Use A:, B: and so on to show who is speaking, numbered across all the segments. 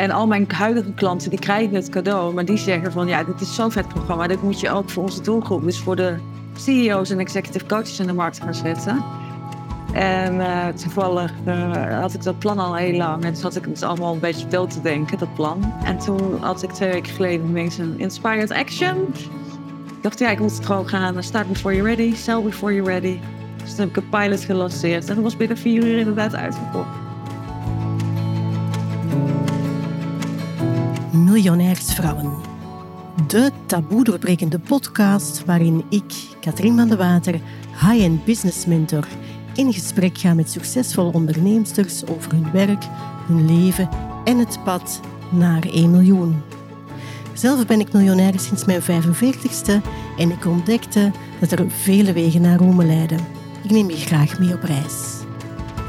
A: En al mijn huidige klanten die krijgen het cadeau, maar die zeggen van ja, dit is zo'n vet programma, dit moet je ook voor onze doelgroep, dus voor de CEO's en executive coaches in de markt gaan zetten. En uh, toevallig uh, had ik dat plan al heel lang. En toen had ik het allemaal een beetje dood te denken, dat plan. En toen had ik twee weken geleden ineens een inspired action. Ik dacht, ja, ik moet het gewoon gaan. Start before you're ready, sell before you're ready. Dus toen heb ik een pilot gelanceerd. En dat was binnen vier uur inderdaad uitgekocht.
B: Miljonairsvrouwen. De taboe doorbrekende podcast waarin ik, Katrien van de Water, high-end business mentor in gesprek gaan met succesvolle onderneemsters over hun werk, hun leven en het pad naar 1 miljoen. Zelf ben ik miljonair sinds mijn 45ste en ik ontdekte dat er vele wegen naar Rome leiden. Ik neem je graag mee op reis.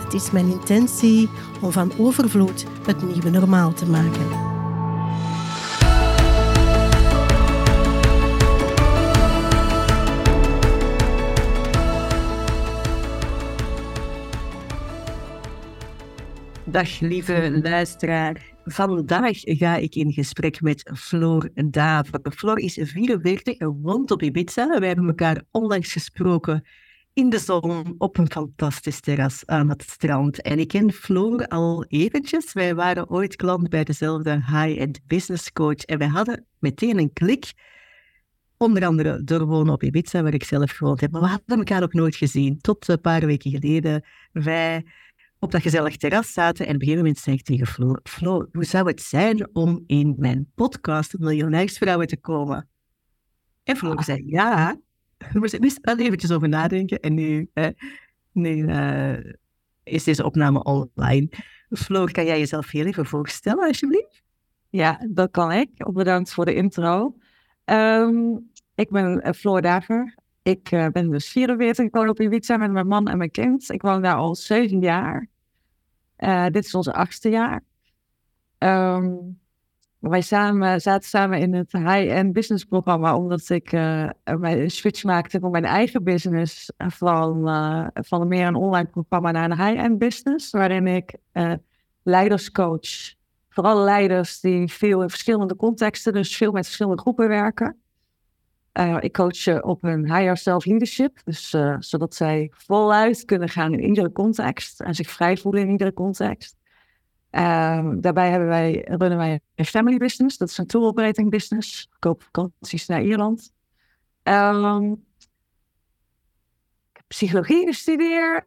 B: Het is mijn intentie om van overvloed het nieuwe normaal te maken.
C: Dag lieve luisteraar. Vandaag ga ik in gesprek met Floor Daver. Floor is 44 en woont op Ibiza. Wij hebben elkaar onlangs gesproken in de zon op een fantastisch terras aan het strand. En ik ken Floor al eventjes. Wij waren ooit klant bij dezelfde high-end business coach en wij hadden meteen een klik. Onder andere door wonen op Ibiza, waar ik zelf gewoond heb. Maar we hadden elkaar ook nooit gezien. Tot een paar weken geleden. Wij op dat gezellig terras zaten. En op een gegeven moment zei ik tegen Flo, Flo, hoe zou het zijn om in mijn podcast Miljonairsvrouwen te komen? En Flo ah. zei, ja. We moesten er wel eventjes over nadenken. En nu, nu uh, is deze opname online. Flo, kan jij jezelf heel even voorstellen, alsjeblieft?
A: Ja, dat kan ik. Bedankt voor de intro. Um, ik ben uh, Floor Daver. Ik uh, ben dus 44, ik woon op Ibiza met mijn man en mijn kind. Ik woon daar al zeven jaar. Uh, dit is onze achtste jaar. Um, wij samen, zaten samen in het high-end business programma, omdat ik uh, een switch maakte van mijn eigen business van, uh, meer een online programma naar een high-end business, waarin ik leiderscoach, vooral leiders die veel in verschillende contexten, dus veel met verschillende groepen werken. Uh, ik coach op hun higher self leadership, dus uh, zodat zij voluit kunnen gaan in iedere context en zich vrij voelen in iedere context. Uh, daarbij hebben wij, runnen wij een family business, dat is een tour operating business. Ik koop vakanties naar Ierland. Um, ik heb psychologie gestudeerd,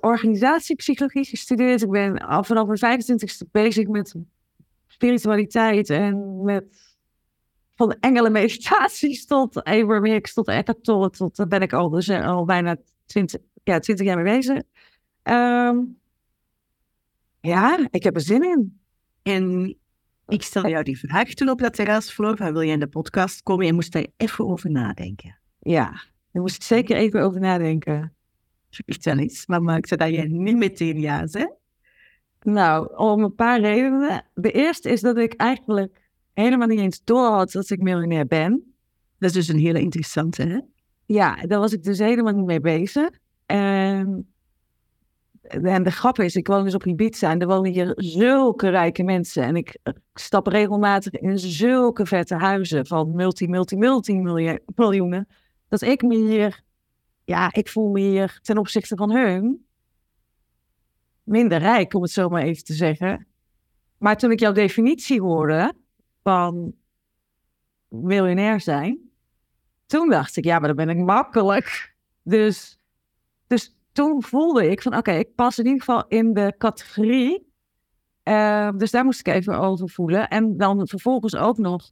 A: organisatiepsychologie gestudeerd. Ik ben vanaf mijn 25ste bezig met spiritualiteit en met van engelen meditaties tot Abrahamics, tot Eckhart Tolle, tot daar ben ik al, dus, eh, al bijna 20, ja, 20 jaar mee bezig. Um, ja, ik heb er zin in.
C: En ik stel jou die vraag toen op dat terrasvloer, van wil je in de podcast komen? Je moest daar even over nadenken.
A: Ja, daar moest ik zeker even over nadenken.
C: Vertel eens, maar maakte dat je niet meteen ja zei?
A: Nou, om een paar redenen. De eerste is dat ik eigenlijk helemaal niet eens door had dat ik miljonair ben.
C: Dat is dus een hele interessante, hè?
A: Ja, daar was ik dus helemaal niet mee bezig. En, en de grap is, ik woon dus op Ibiza en er wonen hier zulke rijke mensen. En ik, stap regelmatig in zulke vette huizen van multi, multi, multi miljoenen. Dat ik me hier, ja, ik voel me hier ten opzichte van hun minder rijk, om het zo maar even te zeggen. Maar toen ik jouw definitie hoorde, van miljonair zijn. Toen dacht ik, ja, maar dan ben ik makkelijk. Dus, dus toen voelde ik van, oké, ik pas in ieder geval in de categorie. Uh, dus daar moest ik even over voelen. En dan vervolgens ook nog,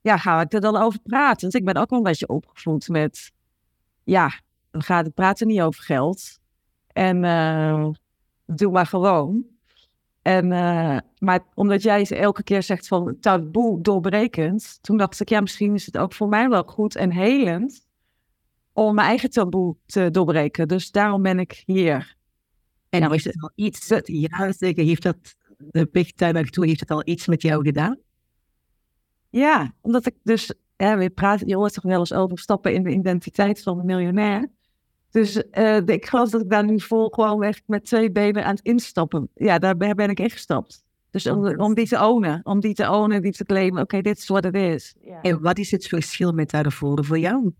A: ja, ga ik er dan over praten? Want ik ben ook wel een beetje opgevoed met, ja, gaat het praten niet over geld. En uh, doe maar gewoon. En, uh, maar omdat jij elke keer zegt van taboe doorbrekend, toen dacht ik, ja, misschien is het ook voor mij wel goed en helend om mijn eigen taboe te doorbreken. Dus daarom ben ik hier.
C: En nou is het al iets, ja zeker, heeft dat, de big time naartoe, heeft het al iets met jou gedaan?
A: Ja, omdat ik dus, ja, we praten, je hoort toch wel eens over stappen in de identiteit van een miljonair. Dus uh, ik geloof dat ik daar nu vol gewoon echt met twee benen aan het instappen. Ja, daar ben ik echt gestapt. Dus om, om die te ownen, om die te ownen, die te claimen, oké, dit is wat het is.
C: En wat is het verschil met daarvoor voor jou?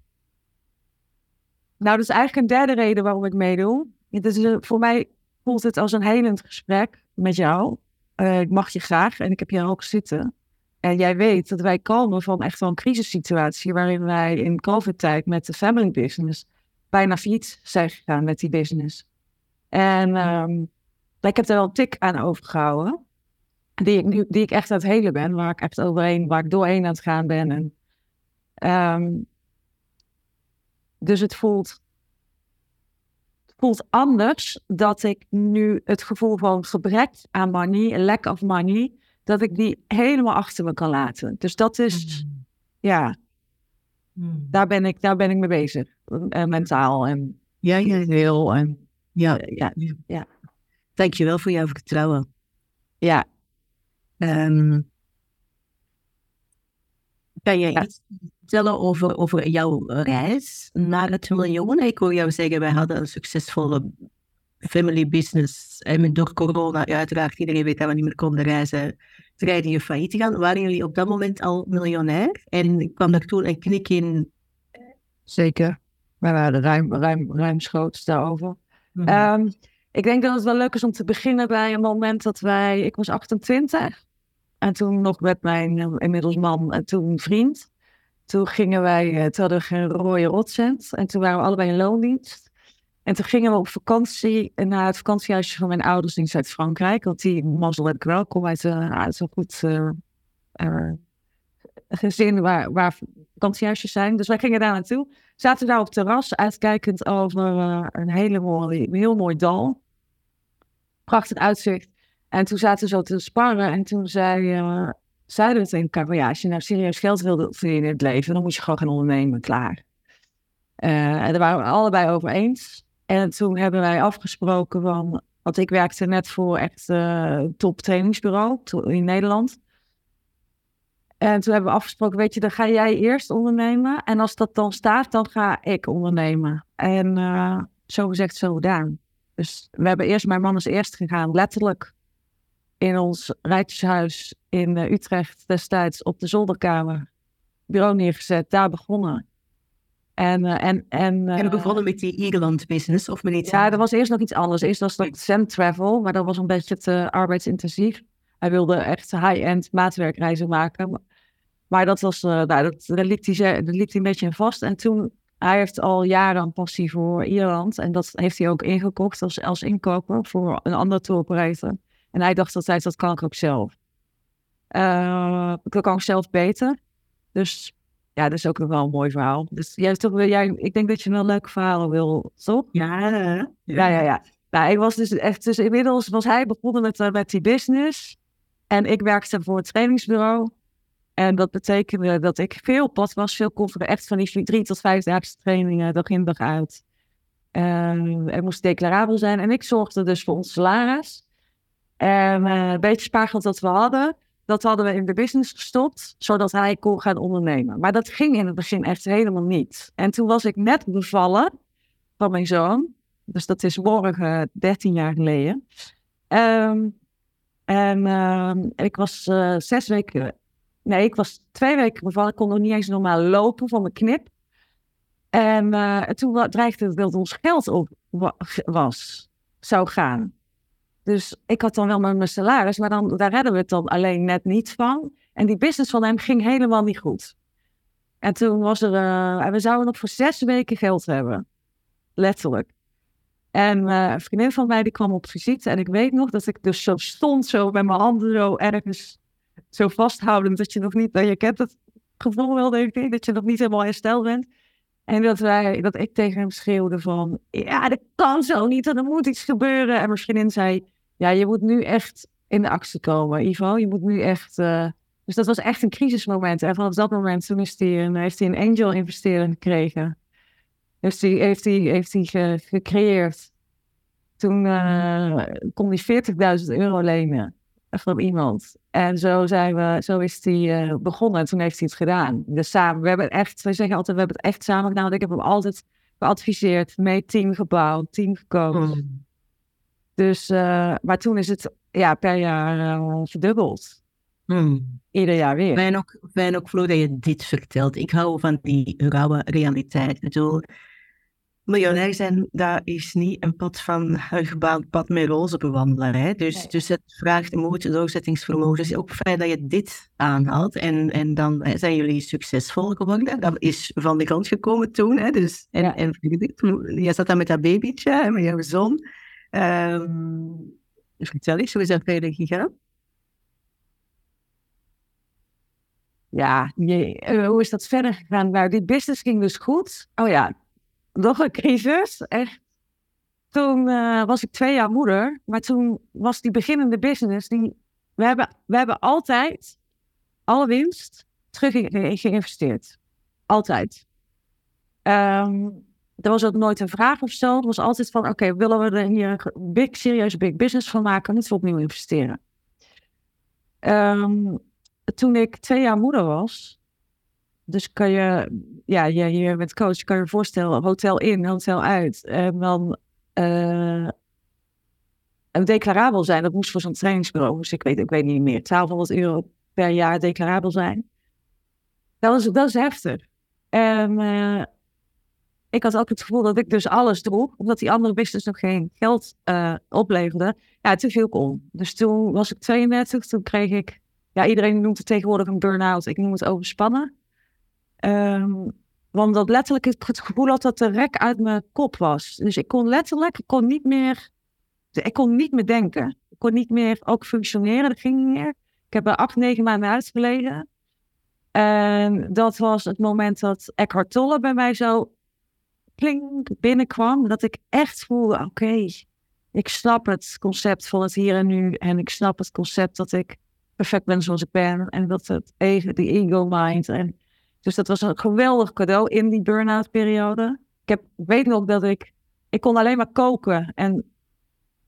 A: Nou, dat is eigenlijk een derde reden waarom ik meedoe. Het is, eh, voor mij voelt het als een helend gesprek met jou. Eh, ik mag je graag en ik heb je ook zitten. En jij weet dat wij komen van echt wel een crisissituatie waarin wij in COVID-tijd met de family business bijna failliet zijn gegaan met die business. En um, ik heb er wel een tik aan overgehouden, die ik, nu, die ik echt aan het hele ben, waar ik echt overheen, waar ik doorheen aan het gaan ben. En, um, dus het voelt, het voelt anders dat ik nu het gevoel van gebrek aan money, lack of money, dat ik die helemaal achter me kan laten. Dus dat is, mm. ja, mm. Daar, ben ik, daar ben ik mee bezig. Uh, mentaal en
C: ja, ja.
A: heel. En,
C: ja, ja, ja. ja. Dankjewel voor jouw vertrouwen.
A: Ja.
C: Um, kan je iets vertellen over, over jouw reis naar het miljoen? Ik hoor jou zeggen, wij hadden een succesvolle family business. En door corona, uiteraard, iedereen weet dat we niet meer konden reizen, dreigde je failliet te gaan. Waren jullie op dat moment al miljonair? En kwam er toen een knik in?
A: Zeker. Wij waren ruim, ruim, ruimschoots daarover. Mm -hmm. ik denk dat het wel leuk is om te beginnen bij een moment dat wij... Ik was 28 en toen nog met mijn eh, inmiddels man en toen vriend. Toen gingen wij, uh, toen hadden we geen rode rotcent en toen waren we allebei in loondienst. En toen gingen we op vakantie naar het vakantiehuisje van mijn ouders in Zuid-Frankrijk. Want die mazzel heb ik wel. Kom uit, uh, uit goed uh, gezin waar, waar vakantiehuisjes zijn. Dus wij gingen daar naartoe. Zaten daar op het terras, uitkijkend over een hele mooie, heel mooi dal. Prachtig uitzicht. En toen zaten we zo te sparren. En toen zei, zeiden we tegen elkaar, ja, als je nou serieus geld wilde verdienen in het leven, dan moet je gewoon gaan ondernemen, klaar. en daar waren we allebei over eens. En toen hebben wij afgesproken van, want ik werkte net voor echt uh, top trainingsbureau in Nederland. En toen hebben we afgesproken, weet je, dan ga jij eerst ondernemen. En als dat dan staat, dan ga ik ondernemen. En uh, zo gezegd, zo gedaan. Dus we hebben eerst, mijn man is eerst gegaan, letterlijk in ons rijtjeshuis in uh, Utrecht destijds op de zolderkamer. Bureau neergezet, daar begonnen. En, uh, en, en,
C: uh, en begonnen met die Ierland business of met iets
A: Ja, er was eerst nog iets anders. Eerst was dat Zen Travel, maar dat was een beetje te arbeidsintensief. Hij wilde echt high-end maatwerkreizen maken. Maar dat was, uh, nou, dat, daar, liep hij, liep hij een beetje in vast. En toen, hij heeft al jaren een passie voor Ierland. En dat heeft hij ook ingekocht als, als inkoper voor een andere tour operator. En hij dacht altijd, dat kan ik ook zelf. dat kan ik zelf beter. Dus ja, dat is ook nog wel een mooi verhaal. Dus jij toch, jij, ik denk dat je wel leuke verhalen wil, toch?
C: Ja,
A: ja, ja. ja, ja. Nou, ik was dus echt, dus inmiddels was hij begonnen met, uh, met die business. En ik werkte voor het trainingsbureau. En dat betekende dat ik veel pad was, veel kofferen, echt van die drie tot vijfdaagse trainingen, dag in dag uit. Uh, er moest declarabel zijn. En ik zorgde dus voor ons salaris. En een beetje spaargeld dat we hadden, dat hadden we in de business gestopt, zodat hij kon gaan ondernemen. Maar dat ging in het begin echt helemaal niet. En toen was ik net bevallen van mijn zoon. Dus dat is morgen 13 jaar geleden. Um, en ik was uh, zes weken, nee, ik was twee weken bevallen. Ik kon nog niet eens normaal lopen van mijn knip. En uh, toen dreigde het dat ons geld op was, zou gaan. Dus ik had dan wel mijn salaris, maar dan, daar redden we het dan alleen net niet van. En die business van hem ging helemaal niet goed. En toen was er, uh, we zouden nog voor zes weken geld hebben. Letterlijk. En uh, een vriendin van mij die kwam op visite en ik weet nog dat ik dus zo stond, zo met mijn handen zo ergens zo vasthoudend, dat je nog niet, dat je kent het gevoel wel, denk ik, dat je nog niet helemaal hersteld bent. En dat, wij, dat ik tegen hem schreeuwde van, ja, dat kan zo niet, er moet iets gebeuren. En mijn vriendin zei, ja, je moet nu echt in de actie komen, Ivo. Je moet nu echt... Uh... Dus dat was echt een crisismoment. En vanaf dat moment toen is heeft hij een angel investering gekregen. Dus die heeft hij, heeft hij gecreëerd. Toen uh, kon hij 40.000 euro lenen van iemand. En zo, zijn we, zo is hij uh, begonnen en toen heeft hij het gedaan. Dus samen, we hebben echt, wij zeggen altijd, we hebben het echt samen gedaan. Ik heb hem altijd geadviseerd, mee team gebouwd, team gekocht. Hmm. Dus, uh, maar toen is het ja, per jaar uh, verdubbeld. Hmm. Ieder jaar weer.
C: Fijn ook, fijn ook, Flo, dat je dit vertelt. Ik hou van die rauwe realiteit. Ik bedoel, miljonair zijn, dat is niet een pad van een gebaand pad met roze bewandelen. Hè? Dus, dus het vraagt moed, doorzettingsvermogen. Dus ook fijn dat je dit aanhaalt. En, en dan zijn jullie succesvol geworden. Dat is van de grond gekomen toen. Hè? Dus, en, ja. en je zat dan met dat babytje, met jouw zoon. Um, vertel eens, hoe is dat verder gegaan?
A: Ja, eh, hoe is dat verder gegaan? Nou, die business ging dus goed. Oh ja, nog een crisis. Echt. Toen uh, was ik twee jaar moeder, maar toen was die beginnende business, die, we, hebben, we hebben altijd alle winst terug geïnvesteerd. Altijd. Um, er was ook nooit een vraag of zo. Het was altijd van, oké, willen we er hier een big, serieus big business van maken? Moeten we opnieuw investeren? Um, toen ik twee jaar moeder was, dus kan je, ja, je hier met coach, kan je voorstellen, hotel in, hotel uit. En dan uh, declarabel zijn, dat moest voor zo'n trainingsbureau, dus ik weet, ik weet niet meer, 1200 euro per jaar declarabel zijn. Dat is, dat is heftig. En uh, ik had ook het gevoel dat ik dus alles droeg, omdat die andere business nog geen geld opleverde. Ja, toen viel ik om. Dus toen was ik 32, toen kreeg ik, ja, iedereen noemt het tegenwoordig een burn-out. Ik noem het overspannen. Um, want dat letterlijk het gevoel had dat de rek uit mijn kop was. Dus ik kon letterlijk, ik kon niet meer, ik kon niet meer denken. Ik kon niet meer ook functioneren, dat ging niet meer. Ik heb er acht, negen maanden uitgelegen. En dat was het moment dat Eckhart Tolle bij mij zo klink binnenkwam. Dat ik echt voelde, oké, ik snap het concept van het hier en nu. En ik snap het concept dat ik perfect ben zoals ik ben. En dat het even, die ego mind. En dus dat was een geweldig cadeau in die burn-out periode. Ik, heb, weet nog dat ik, ik kon alleen maar koken. En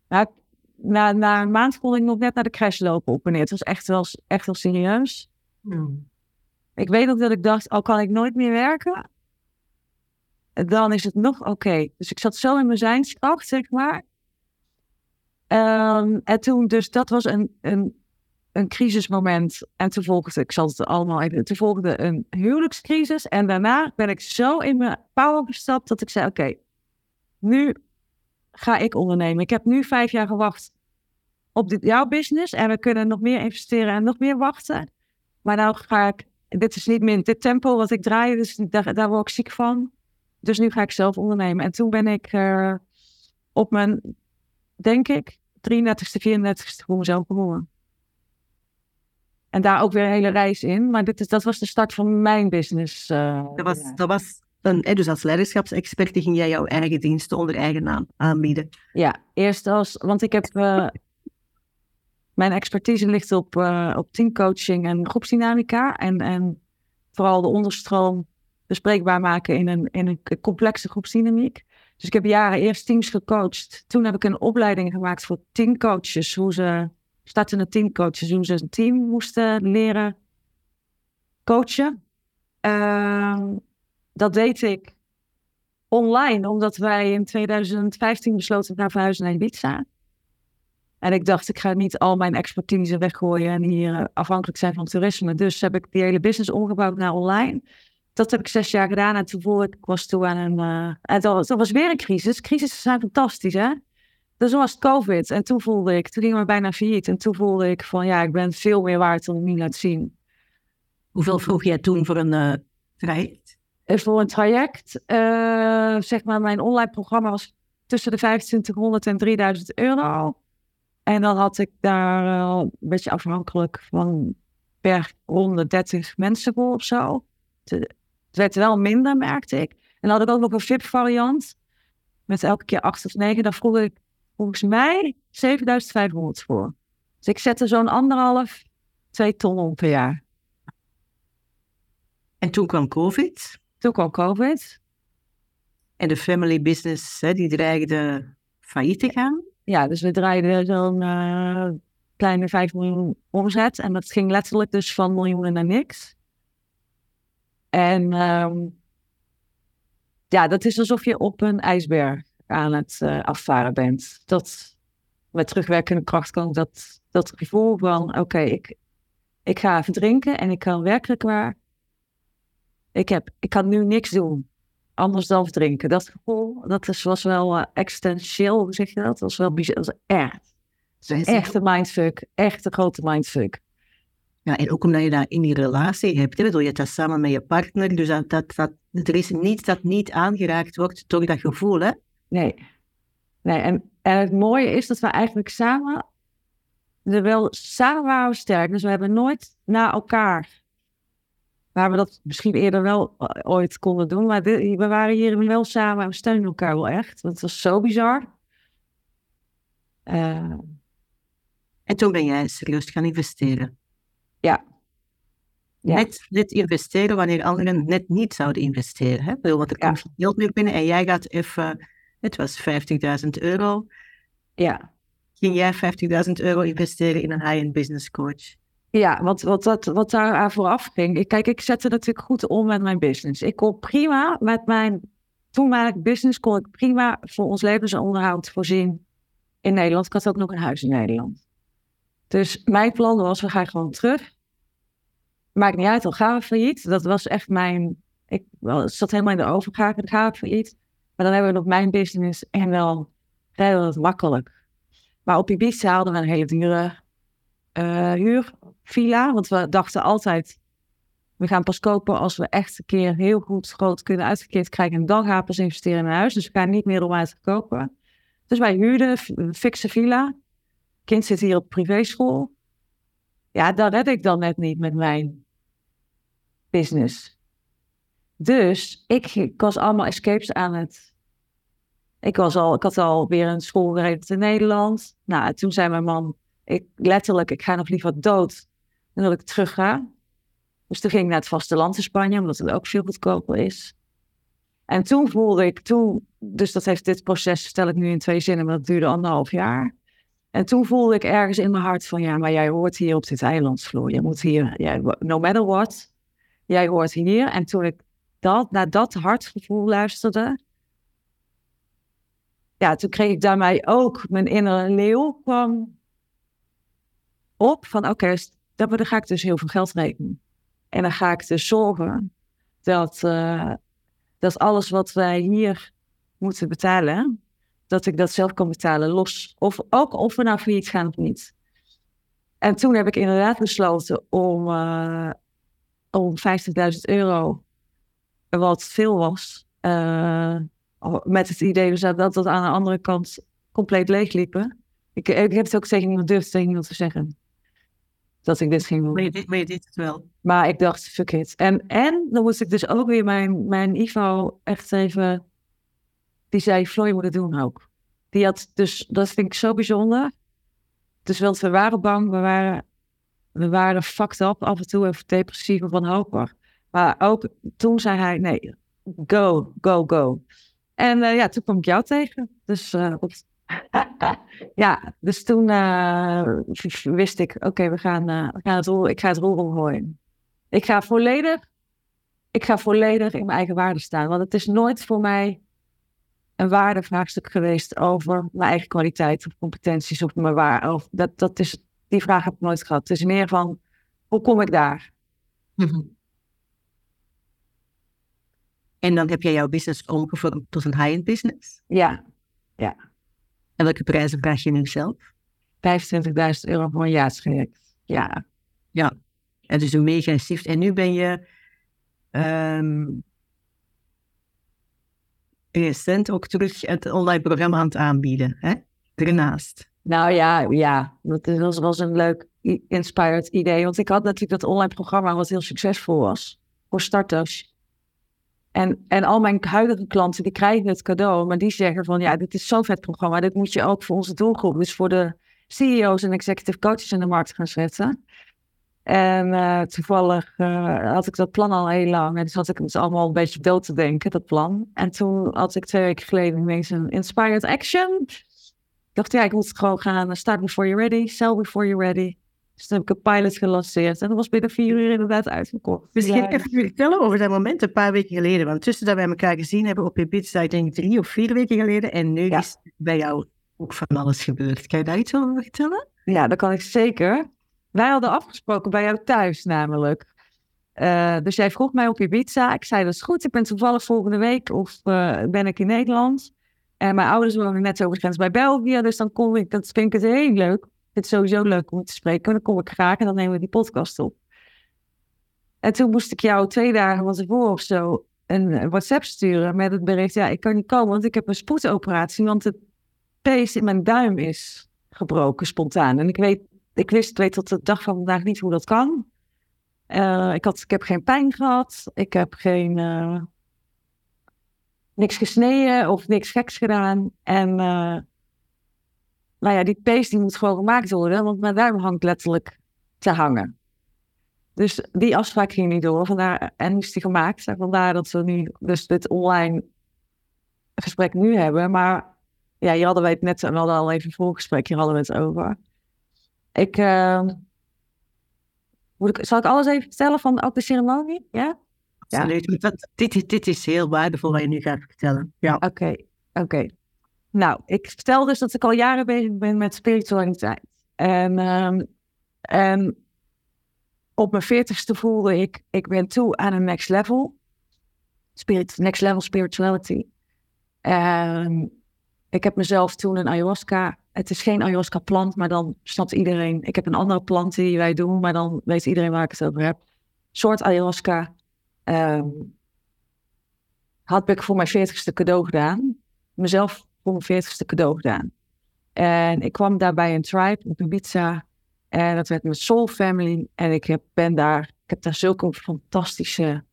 A: na, na, na een maand kon ik nog net naar de crash lopen op en neer. Het was echt wel, echt wel serieus. Hmm. Ik weet nog dat ik dacht, al kan ik nooit meer werken, dan is het nog oké. Dus ik zat zo in mijn zijnskracht, zeg maar. Um, en toen, dus dat was een, een een crisismoment. En toen volgde, ik zal het allemaal even, toen volgde een huwelijkscrisis. En daarna ben ik zo in mijn power gestapt dat ik zei, oké, nu ga ik ondernemen. Ik heb nu vijf jaar gewacht op dit, jouw business. En we kunnen nog meer investeren en nog meer wachten. Maar nou ga ik, dit is niet meer dit tempo wat ik draai, dus daar, word ik ziek van. Dus nu ga ik zelf ondernemen. En toen ben ik uh, op mijn, denk ik, 33ste, 34ste voor mezelf begonnen. En daar ook weer een hele reis in. Maar dit is, dat was de start van mijn business. Uh,
C: dat, was, dat was een, dus als leiderschapsexpert ging jij jouw eigen diensten onder eigen naam aanbieden.
A: Ja, eerst als, want ik heb, uh, mijn expertise ligt op, uh, op teamcoaching en groepsdynamica. En, en vooral de onderstroom bespreekbaar maken in een, in een complexe groepsdynamiek. Dus ik heb jaren eerst teams gecoacht. Toen heb ik een opleiding gemaakt voor teamcoaches, hoe ze startende teamcoaches toen ze een team moesten leren coachen. Uh, dat deed ik online, omdat wij in 2015 besloten naar verhuizen naar Ibiza. En ik dacht, ik ga niet al mijn expertise weggooien en hier eh, afhankelijk zijn van toerisme. Dus heb ik die hele business omgebouwd naar online. Dat heb ik zes jaar gedaan en toen ik, was toen aan een... En dat, was weer een crisis. Crises zijn fantastisch, hè? Dus was COVID. En toen voelde ik, toen ging we bijna failliet. En toen voelde ik van ja, ik ben veel meer waard dan ik nu laat zien.
C: Hoeveel vroeg jij toen voor een uh, traject?
A: Uh, voor een traject, uh, zeg maar, mijn online programma was tussen de 2500 en 3000 euro. En dan had ik daar een beetje afhankelijk van per ronde 30 mensen voor of zo. Het werd wel minder, merkte ik. En dan had ik ook nog een VIP-variant. Met elke keer acht of negen. Dan vroeg ik volgens mij 7500 voor. Dus ik zette zo'n anderhalf, twee ton om per jaar.
C: En toen kwam COVID.
A: Toen kwam COVID.
C: En de family business, hè, die dreigde failliet te gaan.
A: Ja, dus we draaiden zo'n uh, kleine 5 miljoen omzet. En dat ging letterlijk dus van miljoenen naar niks. En um, ja, dat is alsof je op een ijsberg aan het uh, afvaren bent. Dat, met terugwerkende kracht kan ik dat, dat gevoel van, oké, ik, ik ga even drinken en ik kan werkelijk waar, ik, heb, ik kan nu niks doen anders dan drinken. Dat gevoel, dat is, was wel uh, existentieel, hoe zeg je dat? Dat was wel bizar, dat was echt. Echt een mindfuck, echt een grote mindfuck.
C: Ja, en ook omdat je dat in die relatie hebt, hè, je hebt dat samen met je partner, dus dat, dat, dat, er is niets dat niet aangeraakt wordt door dat gevoel, hè?
A: Nee. Nee, en, en het mooie is dat we eigenlijk samen, er wel, samen waren we sterk, dus we hebben nooit na elkaar, waar we dat misschien eerder wel eh, ooit konden doen, maar we waren hier wel samen en we steunen elkaar wel echt. Dat was zo bizar.
C: Uh, en toen ben jij serieus gaan investeren.
A: Ja.
C: ja. Net, net investeren wanneer anderen net niet zouden investeren. Hè? Want er komt ja. geld meer binnen en jij gaat even, het was 50.000 euro.
A: Ja.
C: Ging jij 50.000 euro investeren in een high-end business coach?
A: Ja, wat, wat, dat, wat daar vooraf ging. Ik, kijk, ik zette natuurlijk goed om met mijn business. Ik kon prima met mijn toenmalige business, kon ik prima voor ons levensonderhoud voorzien in Nederland. Ik had ook nog een huis in Nederland. Dus mijn plan was, we gaan gewoon terug. Maakt niet uit, al gaan we failliet. Dat was echt mijn... Ik wel, zat helemaal in de overgave, dan gaan we failliet. Dan hebben we nog mijn business en wel redelijk makkelijk. Maar op Ibiza hadden we een hele dure uh, huurvilla. Want we dachten altijd, we gaan pas kopen als we echt een keer heel goed groot kunnen uitgekeerd krijgen. En dan gaan we pas investeren in een huis. Dus we gaan niet meer om uit te kopen. Dus wij huurden een fikse villa kind zit hier op privéschool. Ja, dat red ik dan net niet met mijn business. Dus ik, ik was allemaal escapes aan het. Ik, was al, ik had al weer een school geregeld in Nederland. Nou, toen zei mijn man, ik, letterlijk, ik ga nog liever dood dan dat ik terug ga. Dus toen ging ik naar het vasteland in Spanje, omdat het ook veel goedkoper is. En toen voelde ik, toen, dus dat heeft dit proces, stel ik nu in twee zinnen, maar dat duurde anderhalf jaar. En toen voelde ik ergens in mijn hart van ja, maar jij hoort hier op dit eilandsvloer. Je moet hier, no matter what, jij hoort hier. En toen ik dat, naar dat hartgevoel luisterde, ja, toen kreeg ik daarmee ook mijn innere leeuw kwam op van oké, okay, dan ga ik dus heel veel geld rekenen. En dan ga ik dus zorgen dat, uh, dat alles wat wij hier moeten betalen, dat ik dat zelf kan betalen, los. Of ook of we nou failliet gaan of niet. En toen heb ik inderdaad besloten om, uh, om 50.000 euro, wat veel was, uh, met het idee dus dat dat aan de andere kant compleet leegliepen. Ik, ik heb het ook tegen niemand durfde tegen niemand te zeggen. Dat ik dit ging doen.
C: Maar je, dit, maar je het wel.
A: Maar ik dacht, fuck it. En, en dan moest ik dus ook weer mijn, mijn Ivo echt even die zei, Floor, je moet het doen ook. Die had dus, dat vind ik zo bijzonder. Dus want we waren bang, we waren, we waren fucked up af en toe even depressief of wanhopig. Maar ook toen zei hij, nee, go, go, go. En uh, ja, toen kwam ik jou tegen. Dus uh, ja, dus toen uh, wist ik, oké, we gaan, we gaan het roer, ik ga het roer omgooien. Ik ga volledig, ik ga volledig in mijn eigen waarde staan. Want het is nooit voor mij een waardevraagstuk geweest over mijn eigen kwaliteit of competenties of mijn waar. Of dat, dat is, die vraag heb ik nooit gehad. Het is meer van, hoe kom ik daar? Mhm.
C: En dan heb jij jouw business omgevormd tot een high-end business?
A: Ja, ja.
C: En welke prijzen vraag je nu zelf? 25.000
A: euro voor een jaartraject. Ja.
C: Ja. En dus een mega shift. En nu ben je um, recent ook terug het online programma aan het aanbieden, hè? Daarnaast.
A: Nou ja, ja, dat was, was een leuk inspired idee. Want ik had natuurlijk dat online programma wat heel succesvol was voor starters. En, en al mijn huidige klanten die krijgen het cadeau, maar die zeggen van ja, dit is zo'n vet programma. Dit moet je ook voor onze doelgroep, dus voor de CEO's en executive coaches in de markt gaan zetten. En uh, toevallig uh, had ik dat plan al heel lang. En dus had ik het allemaal een beetje dood te denken, dat plan. En toen had ik twee weken geleden ineens een inspired action. Ik dacht, ja, ik moet gewoon gaan. Start before you're ready, sell before you're ready. Dus toen heb ik een pilot gelanceerd. En dat was binnen vier uur inderdaad uitgekocht.
C: Misschien ja. even vertellen over dat moment een paar weken geleden. Want tussen dat wij elkaar gezien hebben op Ibiza, ik denk drie of vier weken geleden. En nu is bij jou ook van alles gebeurd. Kan je daar iets over vertellen?
A: Ja, dat kan ik zeker. Wij hadden afgesproken bij jou thuis namelijk. Uh, dus jij vroeg mij op Ibiza. Ik zei, dat is goed. Ik ben toevallig volgende week of uh, ben ik in Nederland. En mijn ouders wonen net over de grens bij België. Dus dan kom ik, dat vind ik het heel leuk. Het sowieso leuk om te spreken. Dan kom ik graag en dan nemen we die podcast op. En toen moest ik jou twee dagen van tevoren of zo een WhatsApp sturen met het bericht: Ja, ik kan niet komen, want ik heb een spoedoperatie. Want het pees in mijn duim is gebroken spontaan. En ik weet, ik wist, weet tot de dag van vandaag niet hoe dat kan. Uh, ik, had, ik heb geen pijn gehad. Ik heb geen. Uh, niks gesneden of niks geks gedaan. En. Uh, nou ja, die pees die moet gewoon gemaakt worden, want mijn duim hangt letterlijk te hangen. Dus die afspraak ging niet door. Vandaar, en is die gemaakt. Vandaar dat we nu dus dit online gesprek nu hebben. Maar ja, hier hadden wij het net, we hadden al even een voorgesprek, hier hadden we het over. Ik, uh, moet ik, zal ik alles even vertellen van ook de ceremonie? Ja?
C: Absoluut. Ja. Dit, dit is heel waardevol wat je nu gaat vertellen. Ja.
A: Oké, oké. Nou, ik vertel dus dat ik al jaren bezig ben met spiritualiteit. En, um, en op mijn veertigste voelde ik, ik ben toe aan een next level. Next level spirituality. En ik heb mezelf toen een ayahuasca. Het is geen ayahuasca plant, maar dan snapt iedereen. Ik heb een andere plant die wij doen, maar dan weet iedereen waar ik het over heb. Soort ayahuasca. Um, had ik voor mijn veertigste cadeau gedaan. Mezelf voor mijn veertigste cadeau gedaan. En ik kwam daarbij een tribe op Ibiza. En dat werd mijn Soul Family. En ik heb, ben daar, ik heb daar zulke fantastische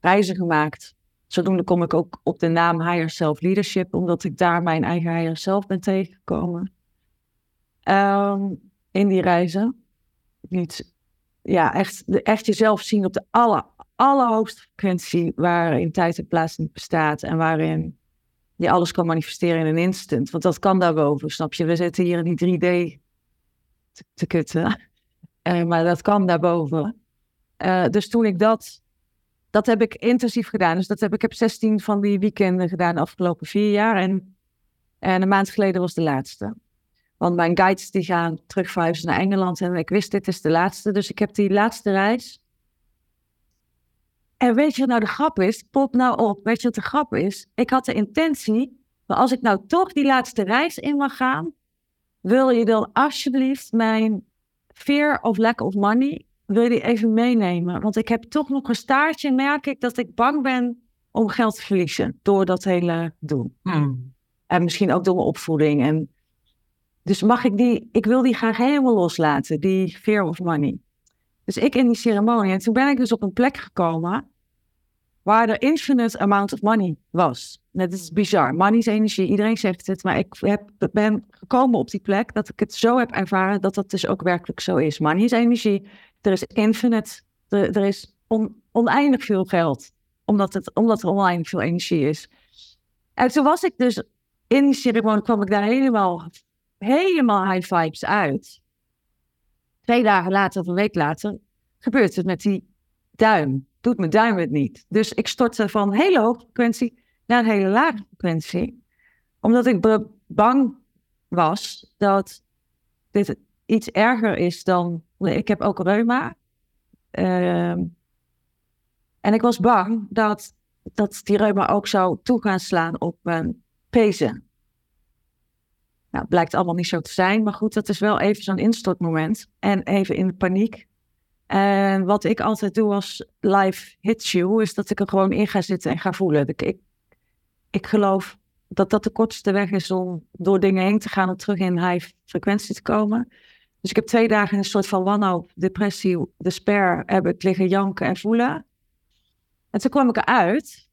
A: reizen gemaakt. Zodoende kom ik ook op de naam Higher Self Leadership, omdat ik daar mijn eigen Higher Self ben tegengekomen. Um, in die reizen. Niet, ja, echt, echt jezelf zien op de aller, allerhoogste frequentie waarin tijd en plaats niet bestaat en waarin je alles kan manifesteren in een instant. Want dat kan daarboven, snap je? We zitten hier in die 3D te, te kutten. Uh, maar dat kan daarboven. Uh, dus toen ik dat, dat heb ik intensief gedaan. Dus dat heb ik heb 16 van die weekenden gedaan de afgelopen vier jaar. En, en een maand geleden was de laatste. Want mijn guides die gaan terugverhuizen naar Engeland. En ik wist, dit is de laatste. Dus ik heb die laatste reis. En weet je wat nou de grap is? Pop nou op. Weet je wat de grap is? Ik had de intentie. Maar als ik nou toch die laatste reis in mag gaan wil je dan alsjeblieft mijn fear of lack of money, wil je die even meenemen? Want ik heb toch nog een staartje, merk ik, dat ik bang ben om geld te verliezen door dat hele doen. Hmm. En misschien ook door mijn opvoeding. En dus mag ik die, ik wil die graag helemaal loslaten, die fear of money. Dus ik in die ceremonie. En toen ben ik dus op een plek gekomen waar er infinite amount of money was. Dat is bizar. Money is energie, iedereen zegt het, maar ik heb, ben gekomen op die plek dat ik het zo heb ervaren dat dat dus ook werkelijk zo is. Money is energie, er is infinite, er, er is oneindig veel geld, omdat, het, omdat er oneindig veel energie is. En toen was ik dus in die ceremonie, kwam ik daar helemaal, helemaal high vibes uit. Twee dagen later of een week later gebeurt het met die duim doet mijn duim het niet. Dus ik stortte van hele hoge frequentie naar een hele lage frequentie. Omdat ik bang was dat dit iets erger is dan. Ik heb ook reuma. Uh, en ik was bang dat, dat die reuma ook zou toe gaan slaan op mijn pezen. Nou, blijkt allemaal niet zo te zijn. Maar goed, dat is wel even zo'n instortmoment. En even in de paniek. En wat ik altijd doe als live hits you, is dat ik er gewoon in ga zitten en ga voelen. Ik, ik, geloof dat dat de kortste weg is om door dingen heen te gaan en terug in high frequentie te komen. Dus ik heb twee dagen in een soort van wanhoop, depressie, despair heb ik liggen janken en voelen. En toen kwam ik eruit.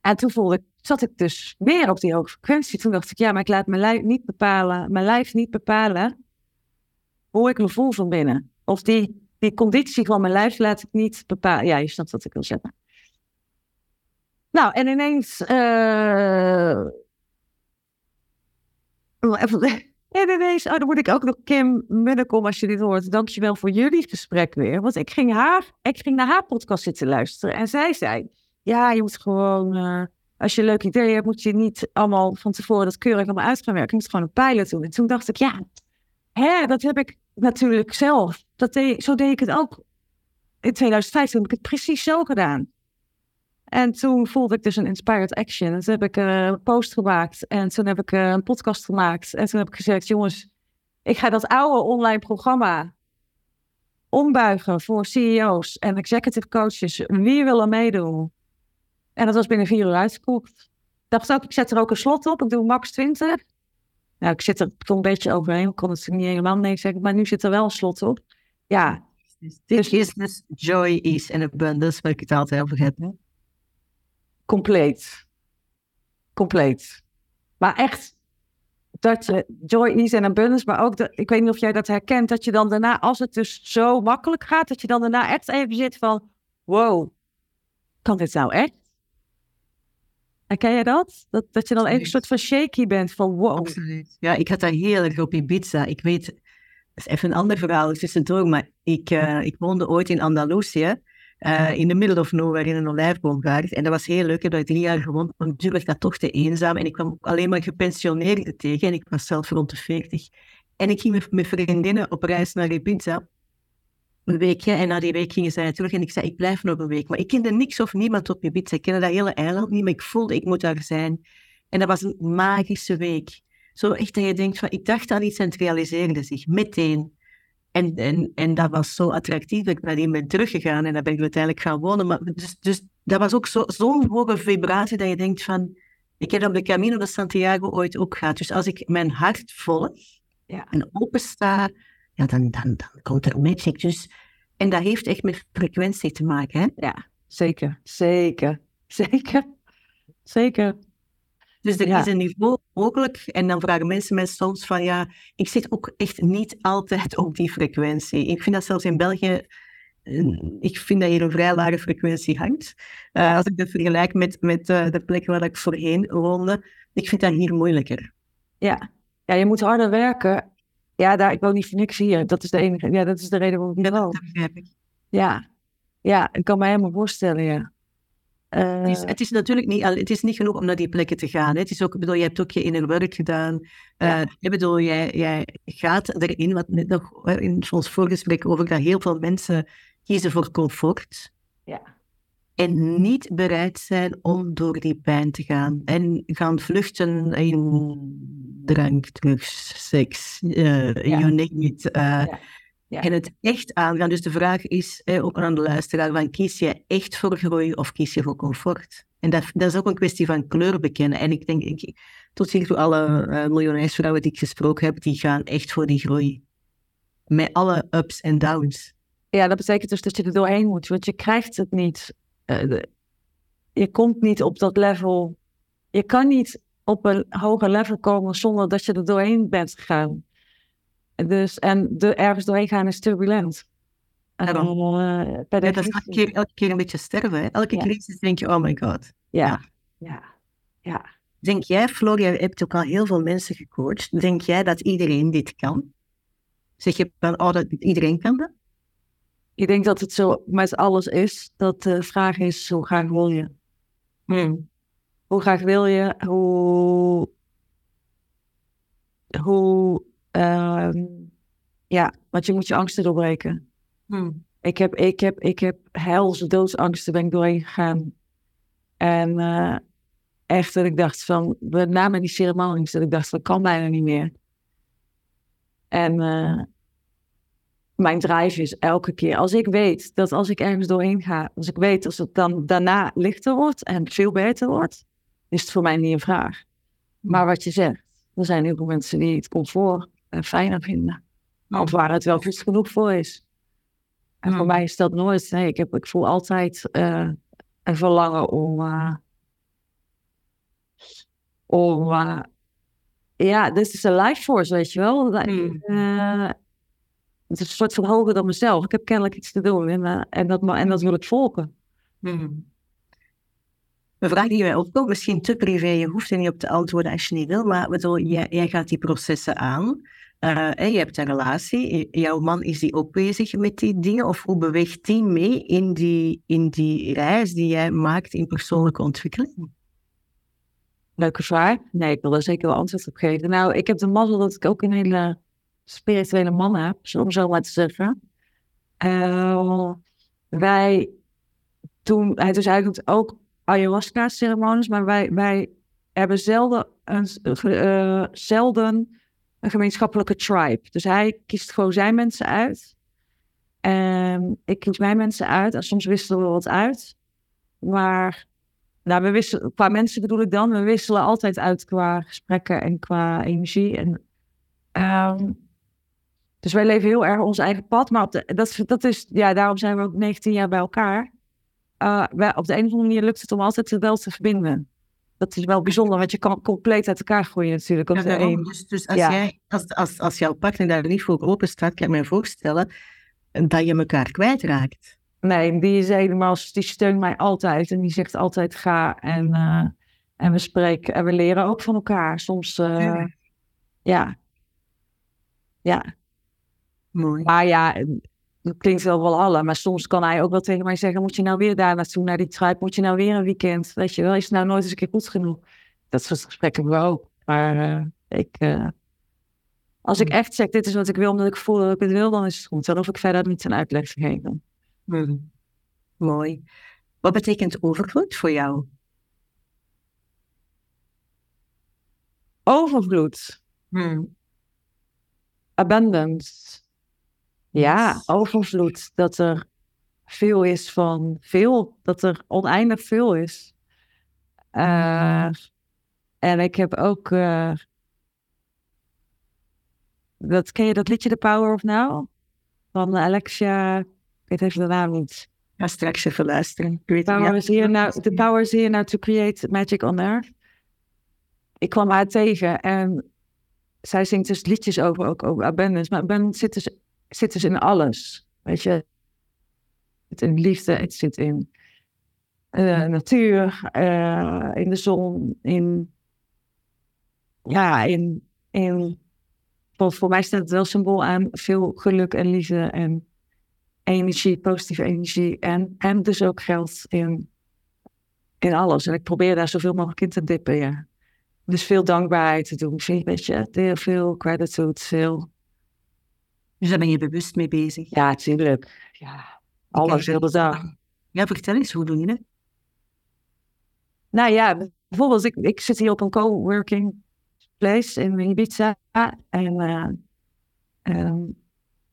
A: En toen voelde ik, zat ik dus weer op die hoge frequentie. Toen dacht ik, ja, maar ik laat mijn lijf niet bepalen, mijn lijf niet bepalen hoe ik me voel van binnen. Of die, die conditie van mijn lijf laat ik niet bepalen. Ja, je snapt wat ik wil zeggen. Nou, en ineens. Uh... En ineens, oh, dan moet ik ook nog Kim Munnekom, als je dit hoort. Dankjewel voor jullie gesprek weer. Want ik ging, haar, ik ging naar haar podcast zitten luisteren. En zij zei: Ja, je moet gewoon. Uh, als je een leuk idee hebt, moet je niet allemaal van tevoren dat keurig allemaal uit gaan werken. Je moet gewoon een pilot doen. En toen dacht ik, ja, hè, dat heb ik natuurlijk zelf. Dat deed, zo deed ik het ook. In 2015 heb ik het precies zo gedaan. En toen voelde ik dus een inspired action. En toen heb ik eh, een post gemaakt. En toen heb ik eh, een podcast gemaakt. En toen heb ik gezegd, jongens, ik ga dat oude online programma ombuigen voor CEO's en executive coaches. Wie wil er meedoen? En dat was binnen vier uur uitgekocht. Dacht ook, ik zet er ook een slot op. Ik doe max 20. Nou, ik zit er toch een beetje overheen. Ik kon het niet helemaal nee zeggen. Maar nu zit er wel een slot op. Ja.
C: Dus joy, is en abundance, waar ik het altijd over heb. Hè?
A: Compleet. Compleet. Maar echt, dat je joy, ease en abundance, maar ook, de, ik weet niet of jij dat herkent, dat je dan daarna, als het dus zo makkelijk gaat, dat je dan daarna echt even zit van, wow, kan dit nou echt? Herken je dat? dat? Dat je dan even een soort van shaky bent van wow.
C: Absoluut. Ja, ik had daar heel erg op Ibiza. Ik weet, dat is even een ander verhaal tussendoor, maar ik, uh, ik woonde ooit in Andalusië. Uh, in de middle of nowhere in een olijfboomgaard. En dat was heel leuk. Ik heb daar drie jaar gewoond. Maar natuurlijk dat toch te eenzaam. En ik kwam alleen maar gepensioneerden tegen. En ik was zelf rond de 40. En ik ging met mijn vriendinnen op reis naar Ibiza. Een weekje. En na die week gingen zij terug. En ik zei, ik blijf nog een week. Maar ik kende niks of niemand op Ibiza. Ik kende dat hele eiland niet. Maar ik voelde, ik moet daar zijn. En dat was een magische week. Zo echt dat je denkt, van, ik dacht aan iets en het realiseerde zich. Meteen. En, en, en dat was zo attractief dat ik nadien ben teruggegaan en dan ben ik uiteindelijk gaan wonen. Maar dus, dus dat was ook zo'n zo hoge vibratie dat je denkt van... Ik heb op de Camino de Santiago ooit ook gehad. Dus als ik mijn hart volg ja. en opensta, ja, dan, dan, dan komt er magic. Dus, en dat heeft echt met frequentie te maken. Hè?
A: Ja, zeker. Zeker. Zeker. Zeker.
C: Dus er is een niveau mogelijk. En dan vragen mensen mij soms van ja, ik zit ook echt niet altijd op die frequentie. Ik vind dat zelfs in België, eh, ik vind dat hier een vrij lage frequentie hangt. Uh, als ik dat vergelijk met, met uh, de plekken waar ik voorheen woonde, ik vind dat hier moeilijker.
A: Ja, ja je moet harder werken. Ja, daar, ik woon niet voor niks hier. Dat is de enige, ja, dat is de reden waarom ik
C: dat ik.
A: Ja, ja, ik kan me helemaal voorstellen, ja.
C: Uh, het, is, het, is, natuurlijk niet, het is niet genoeg om naar die plekken te gaan. Hè. Het is ook, bedoel, je hebt ook je inner werk gedaan. Uh, ja. Ik bedoel, jij, jij gaat erin, wat net nog in ons voorgesprek over dat heel veel mensen kiezen voor comfort.
A: Ja.
C: En niet bereid zijn om door die pijn te gaan. En gaan vluchten in drank, drugs, seks, uh, ja. you name it. Ja. Ja. En het echt aangaan. Dus de vraag is eh, ook aan de luisteraar: van, kies je echt voor groei of kies je voor comfort? En dat, dat is ook een kwestie van kleur bekennen. En ik denk, ik, tot hier toe alle uh, miljonairsvrouwen die ik gesproken heb, die gaan echt voor die groei. Met alle ups en downs.
A: Ja, dat betekent dus dat je er doorheen moet, want je krijgt het niet. Uh, je komt niet op dat level. Je kan niet op een hoger level komen zonder dat je er doorheen bent gegaan. Dus, en de, ergens doorheen gaan is turbulent.
C: En dan, uh, bij ja, dat is elke keer, elke keer een beetje sterven. Hè? Elke ja. crisis denk je, oh my god.
A: Ja, ja, ja.
C: Denk jij, Floria, je hebt ook al heel veel mensen gecoacht. Denk jij dat iedereen dit kan? Zeg je van, oh, dat iedereen kan dat?
A: Ik denk dat het zo met alles is. Dat de vraag is, hoe graag wil je? Hmm. Hoe graag wil je? Hoe... Hoe Ehm, ja, want je moet je angsten doorbreken. Hmm. Ik heb, ik heb, ik heb helse doodsangsten ben ik doorheen gegaan. En uh, echt dat ik dacht van, na met die ceremonies, dat ik dacht van, kan bijna niet meer. En uh, mijn drive is elke keer, als ik weet dat als ik ergens doorheen ga, als ik weet dat het dan daarna lichter wordt en veel beter wordt, is het voor mij niet een vraag. Maar wat je zegt, er zijn heel veel mensen die het comfort uh, fijner vinden. Of waar het wel goed genoeg voor is. En voor mij is dat nooit. Nee, ik, heb, ik voel altijd uh, een verlangen om. Uh, om. ja, dit is een life force, weet je wel. Het is een soort van hoger dan mezelf. Ik heb kennelijk iets te doen en, en, dat, en dat wil ik volgen.
C: Een vraag die mij opkomt, misschien te privé, je hoeft er niet op te antwoorden als je niet wil, maar bedoel, jij, jij gaat die processen aan. Uh, je hebt een relatie, jouw man is die ook bezig met die dingen, of hoe beweegt die mee in die, in die reis die jij maakt in persoonlijke ontwikkeling?
A: leuke vraag. Nee, ik wil er zeker wel antwoord op geven. Nou, ik heb de mazzel dat ik ook een hele spirituele man heb, om zo maar te zeggen. Uh, wij toen, het is eigenlijk ook ayahuasca-ceremonies, maar wij, wij hebben zelden een, uh, zelden een gemeenschappelijke tribe. Dus hij kiest gewoon zijn mensen uit. En ik kies mijn mensen uit. En soms wisselen we wat uit. Maar nou, we wisselen, qua mensen bedoel ik dan, we wisselen altijd uit qua gesprekken en qua energie. En, um, dus wij leven heel erg ons eigen pad. Maar dat, dat is, ja, daarom zijn we ook 19 jaar bij elkaar. Uh, wij, op de een of andere manier lukt het om altijd wel te verbinden. Dat is wel bijzonder, want je kan compleet uit elkaar groeien natuurlijk. Op ja, de een.
C: Dus, dus als, jij, als, als, als jouw partner daar niet voor open staat, kan ik me voorstellen dat je elkaar kwijtraakt.
A: Nee, die is helemaal, die steunt mij altijd en die zegt altijd ga. En, uh, en we spreken en we leren ook van elkaar. Soms, uh, ja. ja. ja.
C: Mooi.
A: Maar ja, dat klinkt wel wel alle, maar soms kan hij ook wel tegen mij zeggen: Moet je nou weer daar naartoe, naar die tribe? Moet je nou weer een weekend? Weet je wel, is het nou nooit eens een keer goed genoeg? Dat soort gesprekken hebben we ook. Maar uh, ik, uh, als ik echt zeg: Dit is wat ik wil, omdat ik voel dat ik het wil, dan is het goed. Dan hoef ik verder niet een uitleg te geven.
C: Hmm. Mooi. Wat betekent overvloed voor jou?
A: Overvloed.
C: Hmm.
A: Abundance. Ja, overvloed. Dat er veel is van veel. Dat er oneindig veel is. Uh, en ik heb ook. Uh, dat, ken je dat liedje The Power of Now? Van Alexia. Ik weet even de naam niet.
C: Ja, straks even luisteren.
A: The power, is here now, the power is here now to create magic on earth. Ik kwam haar tegen en zij zingt dus liedjes over, ook over abundance. Maar abundance zit dus zit dus in alles. Weet je, het zit in liefde, het zit in uh, natuur, uh, in de zon, in. Ja, in. in voor, voor mij staat het wel symbool aan veel geluk en liefde en energie, positieve energie. En, en dus ook geld in, in alles. En ik probeer daar zoveel mogelijk in te dippen, ja. Dus veel dankbaarheid te doen. Weet je, veel gratitude, veel
C: dus daar ben je bewust mee bezig.
A: Ja, natuurlijk. Ja, alles heel dag.
C: Ja, vertel eens, hoe doe je het?
A: Nou ja, bijvoorbeeld, ik, ik zit hier op een coworking place in Ibiza. En uh,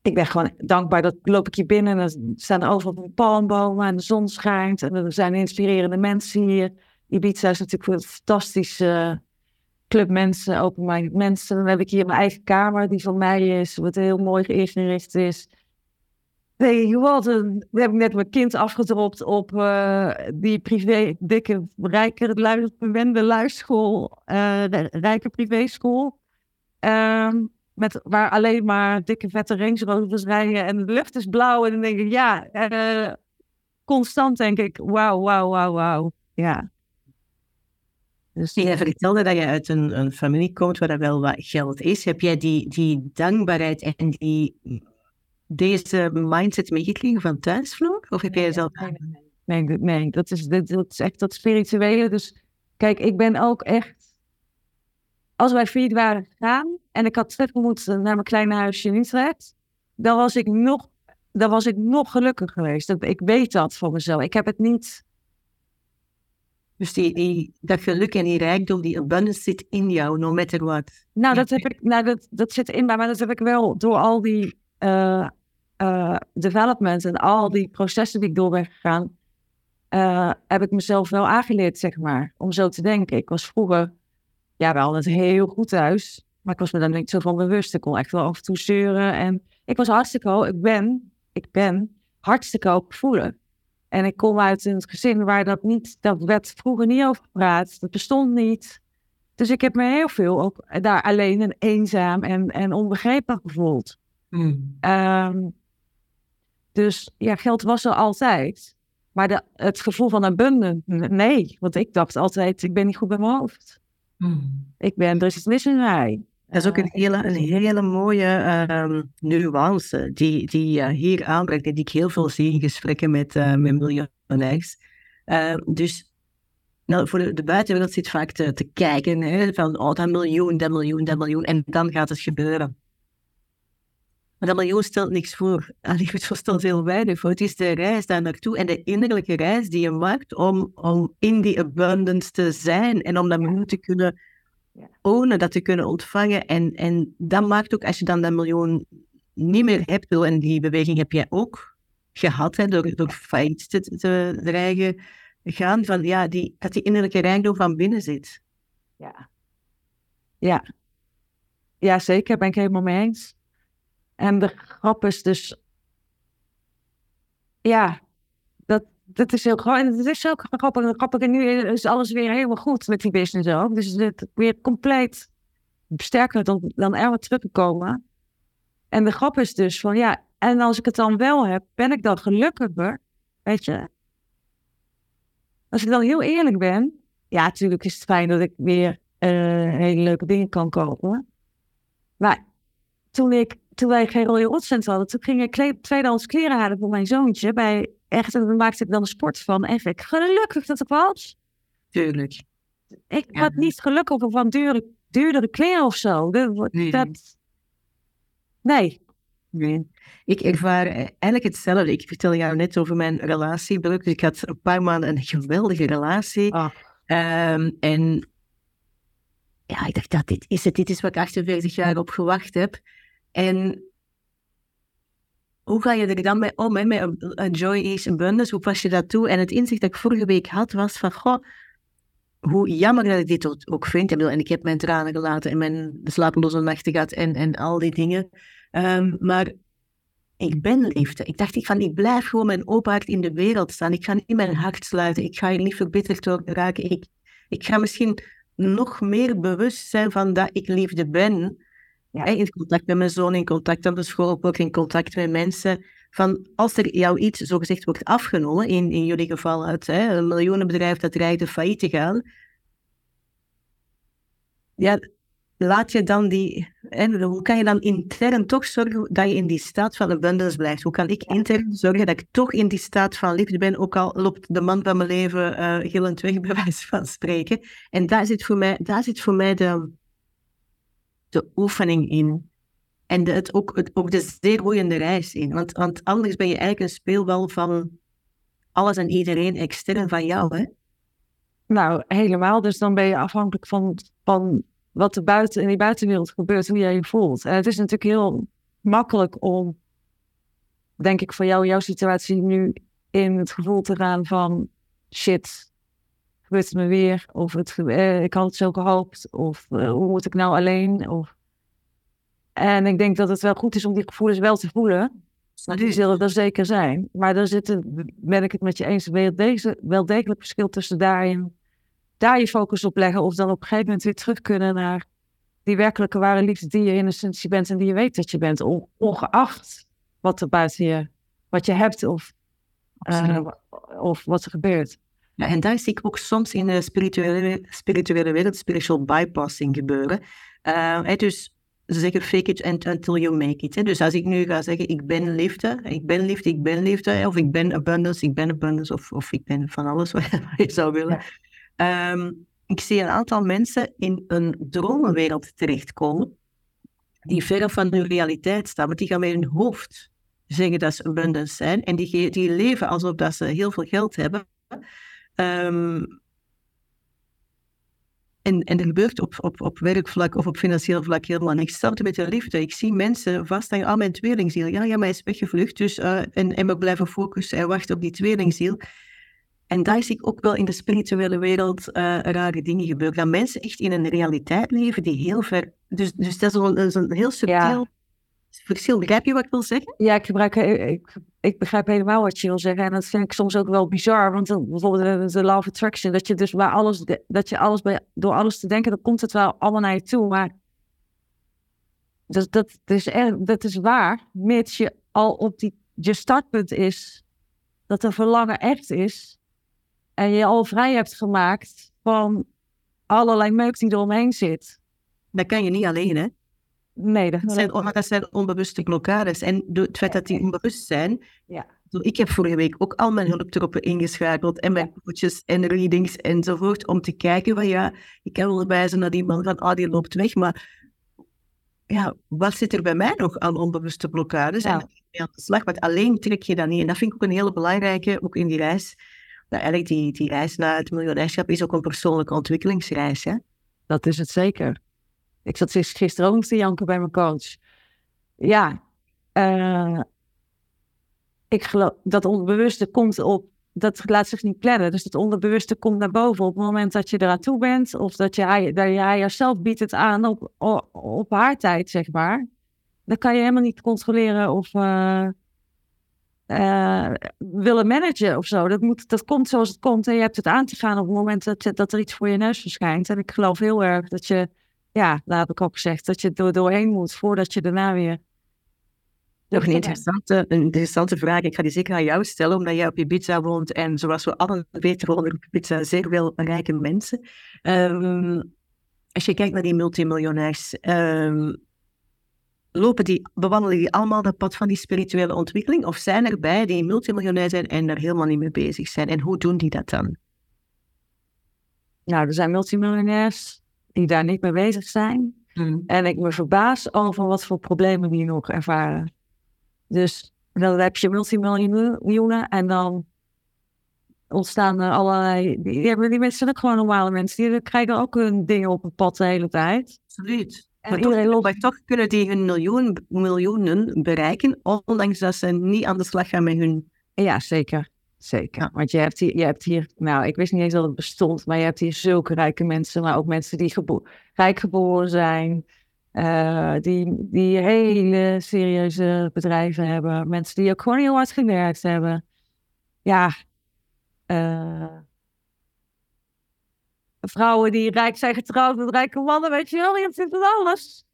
A: ik ben gewoon dankbaar dat loop ik hier binnen en dan staan er overal palmbomen en de zon schijnt. En er zijn inspirerende mensen hier. Ibiza is natuurlijk een fantastische club mensen, open-minded mensen. Dan heb ik hier mijn eigen kamer, die van mij is, wat heel mooi ingericht is. Weet je wat, dan heb ik net mijn kind afgedropt op uh, die privé, dikke, rijke, bewende luisterschool, uh, rijke privéschool. Uh, met, waar alleen maar dikke vette Range Rovers rijden en de lucht is blauw. En dan denk ik, ja, uh, constant denk ik, wauw, wauw, wauw, wauw. Ja.
C: Dus je vertelde dat je uit een, een familie komt waar er wel wat geld is. Heb jij die, die dankbaarheid en die, deze mindset meegekregen van thuis, Of heb jij zelf...
A: Nee, nee, nee, dat, is, dat, dat is echt dat spirituele. Dus kijk, ik ben ook echt... Als wij failliet waren gegaan en ik had terug moeten naar mijn kleine huisje in Utrecht, dan was ik nog, dan was ik nog gelukkiger geweest. Ik weet dat voor mezelf. Ik heb het niet
C: dus die, die, dat geluk en die rijkdom, die abundance zit in jou, no matter what.
A: Nou, dat, heb ik, nou dat, dat zit in mij, maar dat heb ik wel door al die uh, uh, development en al die processen die ik door ben gegaan, uh, heb ik mezelf wel aangeleerd, zeg maar, om zo te denken. Ik was vroeger, ja, wel het heel goed thuis, maar ik was me daar niet zo van bewust. Ik kon echt wel af en toe zeuren en ik was hartstikke ik ben, ik ben hartstikke hoog voelen. En ik kom uit een gezin waar dat niet, dat werd vroeger niet over gepraat. Dat bestond niet. Dus ik heb me heel veel ook daar alleen en eenzaam en, en onbegrepen gevoeld.
C: Hmm.
A: Um, dus ja, geld was er altijd. Maar de, het gevoel van abundant, nee. Want ik dacht altijd, ik ben niet goed bij mijn hoofd.
C: Hmm.
A: Ik ben, er is iets mis in mij.
C: Dat is ook een hele, een hele mooie uh, nuance die, die uh, hier aanbrengt en die ik heel veel zie in gesprekken met, uh, met miljonairs. Uh, dus Nou, voor de, de buitenwereld zit vaak te, te kijken hè, van oh, dat miljoen, dat miljoen, dat miljoen. En dan gaat het gebeuren. Maar dat miljoen stelt niks voor. Allee, het stelt heel weinig voor. Het is de reis daar naartoe en de innerlijke reis die je maakt om, om in die abundance te zijn en om dat miljoen te kunnen ownen, dat te kunnen ontvangen. En, en dat maakt ook, als je dan dat miljoen niet meer hebt, en die beweging heb jij ook gehad, hè, door, door failliet te, te dreigen gaan, van, ja, die, dat die innerlijke rijkdom van binnen zit.
A: Ja. Ja. Ja, zeker, ben ik helemaal mee eens. En de grap is dus, ja, dat, is heel grappig. Het is ook grappig. grappig. En nu is alles weer helemaal goed met die business ook. Dus het weer compleet sterker dan, dan er teruggekomen. En de grap is dus van, ja, en als ik het dan wel heb, ben ik dan gelukkiger? Weet je? Als ik dan heel eerlijk ben, ja, natuurlijk is het fijn dat ik weer uh, hele leuke dingen kan kopen. Maar toen, ik, toen wij geen rode rotcent hadden, toen ging ik tweedehands kleren halen voor mijn zoontje. Bij echt, en daar maakte ik dan een sport van. En ik gelukkig dat ik was.
C: Tuurlijk.
A: Ik had niet gelukkig van dure, duurdere kleren of zo. Dat,
C: Nee.
A: dat, nee.
C: Nee. Ik ervaar eigenlijk hetzelfde. Ik vertel jou net over mijn relatiebreuk. Dus ik had een paar maanden een geweldige relatie. Ehm, en ja, ik dacht, dat dit is het. Dit is wat ik 48 jaar op gewacht heb. En hoe ga je er dan mee om, hè, met een- een Joy Abundance? Hoe pas je dat toe? En het inzicht dat ik vorige week had, was van, goh, hoe jammer dat ik dit ook- vind. Ik En ik heb mijn tranen gelaten en mijn slapeloze nachten gehad en, en al die dingen. Ehm, maar ik ben liefde. Ik dacht, ik, van, ik blijf gewoon mijn open in de wereld staan. Ik ga niet mijn hart sluiten. Ik ga hier niet verbitterd door raken. Ik, ik ga misschien nog meer bewust zijn van dat ik liefde ben.
A: Ja.
C: In contact met mijn zoon, in contact op de school, ook in contact met mensen. Van als er jou iets zogezegd wordt afgenomen, in, in jullie geval uit hè, een miljoenenbedrijf dat dreigde failliet te gaan. Ja, laat je dan die. Hè, hoe kan je dan intern toch zorgen dat je in die staat van abundance blijft? Hoe kan ik intern zorgen dat ik toch in die staat van liefde ben, ook al loopt de man van mijn leven eh gillend weg, bij wijze van spreken? En daar zit voor mij, daar zit voor mij de, de oefening in. En het, ook, het, ook de zeer boeiende reis in. Want, want anders ben je eigenlijk een speelbal van alles en iedereen extern van jou. Hè?
A: Nou, helemaal. Dus dan ben je afhankelijk van, van wat er buiten, in die buitenwereld gebeurt, hoe jij je voelt. En het is natuurlijk heel makkelijk om, denk ik, voor jou, jouw situatie nu in het gevoel te gaan van shit, gebeurt het me weer? Of het, eh, ik had het zo gehoopt? Of eh, hoe moet ik nou alleen? Of... En ik denk dat het wel goed is om die gevoelens wel te voelen. Nou, die zullen er zeker zijn. Maar er zit, een- ben ik het met je eens, wel, deze, wel degelijk verschil tussen daarin, daar je focus op leggen, of dan op een gegeven moment weer terug kunnen naar die werkelijke ware liefde die je in essentie bent en die je weet dat je bent, on- ongeacht wat er buiten je, wat je hebt of, eh, of wat er gebeurt.
C: Ja, en daar zie ik ook soms in de spirituele, spirituele wereld spiritual bypassing gebeuren. Hè, dus ze zeggen fake it until you make it. Hè. Dus als ik nu ga zeggen ik ben liefde, ik ben liefde, ik ben liefde, of ik ben abundance, ik ben abundance, of, of ik ben van alles wat je zou willen. Ehm, ik zie een aantal mensen in een dromenwereld terechtkomen die ver van hun realiteit staan, want die gaan met hun hoofd zeggen dat ze abundance zijn en die, die leven alsof dat ze heel veel geld hebben. Ehm, en, en er gebeurt op, op, op werkvlak of op financieel vlak helemaal niks. Hetzelfde met de liefde. Ik zie mensen vasthangen aan mijn tweelingziel. Ja, ja, maar hij is weggevlucht. Dus, eh, en, en we blijven focussen en wachten op die tweelingziel. En daar zie ik ook wel in de spirituele wereld eh, rare dingen gebeuren. Dat mensen echt in een realiteit leven die heel ver... Dus, dus dat is een, dat is een heel subtiel
A: Ja.
C: Verschil. Begrijp je wat ik wil zeggen?
A: Ja, ik, gebruik, ik, ik, begrijp helemaal wat je wil zeggen. En dat vind ik soms ook wel bizar. Want dan, bijvoorbeeld de, law of attraction, dat je dus bij alles, dat je alles bij, door alles te denken, dan komt het wel allemaal naar je toe. Maar dat, dat, is, er- dat is waar, mits je al op die, je startpunt is, dat er verlangen echt is. En je al vrij hebt gemaakt van allerlei meuk die er omheen zit.
C: Dat kan je niet alleen, hè?
A: Nee, dat,
C: Dat zijn, maar dat zijn onbewuste blokkades. En het feit dat die onbewust zijn,
A: Ja.
C: Ik heb vorige week ook al mijn hulptroppen ingeschakeld en mijn coaches en readings enzovoort, om te kijken van ja, ik kan wel wijzen naar die man van, ah, die loopt weg, maar ja, wat zit er bij mij nog aan onbewuste blokkades? Ja. En aan de slag, want alleen trek je dat niet. En dat vind ik ook een hele belangrijke, ook in die reis. Nou, eigenlijk die, die reis naar het miljonairschap is ook een persoonlijke ontwikkelingsreis. Hè?
A: Dat is het zeker. Ik zat gisteren ook te janken bij mijn coach. Ja, uh, ik geloof dat onbewuste komt op, dat laat zich niet plannen. Dus het onderbewuste komt naar boven op het moment dat je eraan toe bent. Of dat jij, dat jij jezelf biedt het aan op, op, haar tijd, zeg maar. Dan kan je helemaal niet controleren of uh, uh, willen managen of zo. Dat, moet, dat komt zoals het komt en je hebt het aan te gaan op het moment dat, dat er iets voor je neus verschijnt. En ik geloof heel erg dat je, ja, heb ik ook gezegd, dat je er doorheen moet voordat je daarna weer
C: nog een interessante, een interessante vraag. Ik ga die zeker aan jou stellen, omdat jij op Ibiza woont en zoals we allen weten wonen op Ibiza zeer veel rijke mensen. Um, als je kijkt naar die multimiljonairs, um, lopen die, bewandelen die allemaal dat pad van die spirituele ontwikkeling? Of zijn er bij die multimiljonair zijn en er helemaal niet mee bezig zijn? En hoe doen die dat dan?
A: Nou, er zijn multimiljonairs die daar niet mee bezig zijn. Hmm. En ik me verbaas over wat voor problemen die nog ervaren. Dus dan heb je multimiljoenen en dan ontstaan er allerlei... Die, hebben die mensen ook gewoon normale mensen. Die krijgen ook hun dingen op het pad de hele tijd.
C: Absoluut. En maar, iedereen toch, maar toch kunnen die hun miljoen, miljoenen bereiken, ondanks dat ze niet aan de slag gaan met hun...
A: Ja, zeker. Zeker. Want je hebt, hier, je hebt hier, nou, ik wist niet eens dat het bestond, maar je hebt hier zulke rijke mensen, maar ook mensen die rijk geboren zijn, uh, die, die hele serieuze bedrijven hebben. Mensen die ook gewoon heel hard gewerkt hebben. Ja. Uh, vrouwen die rijk zijn getrouwd met rijke mannen, weet je wel. Je hebt het alles.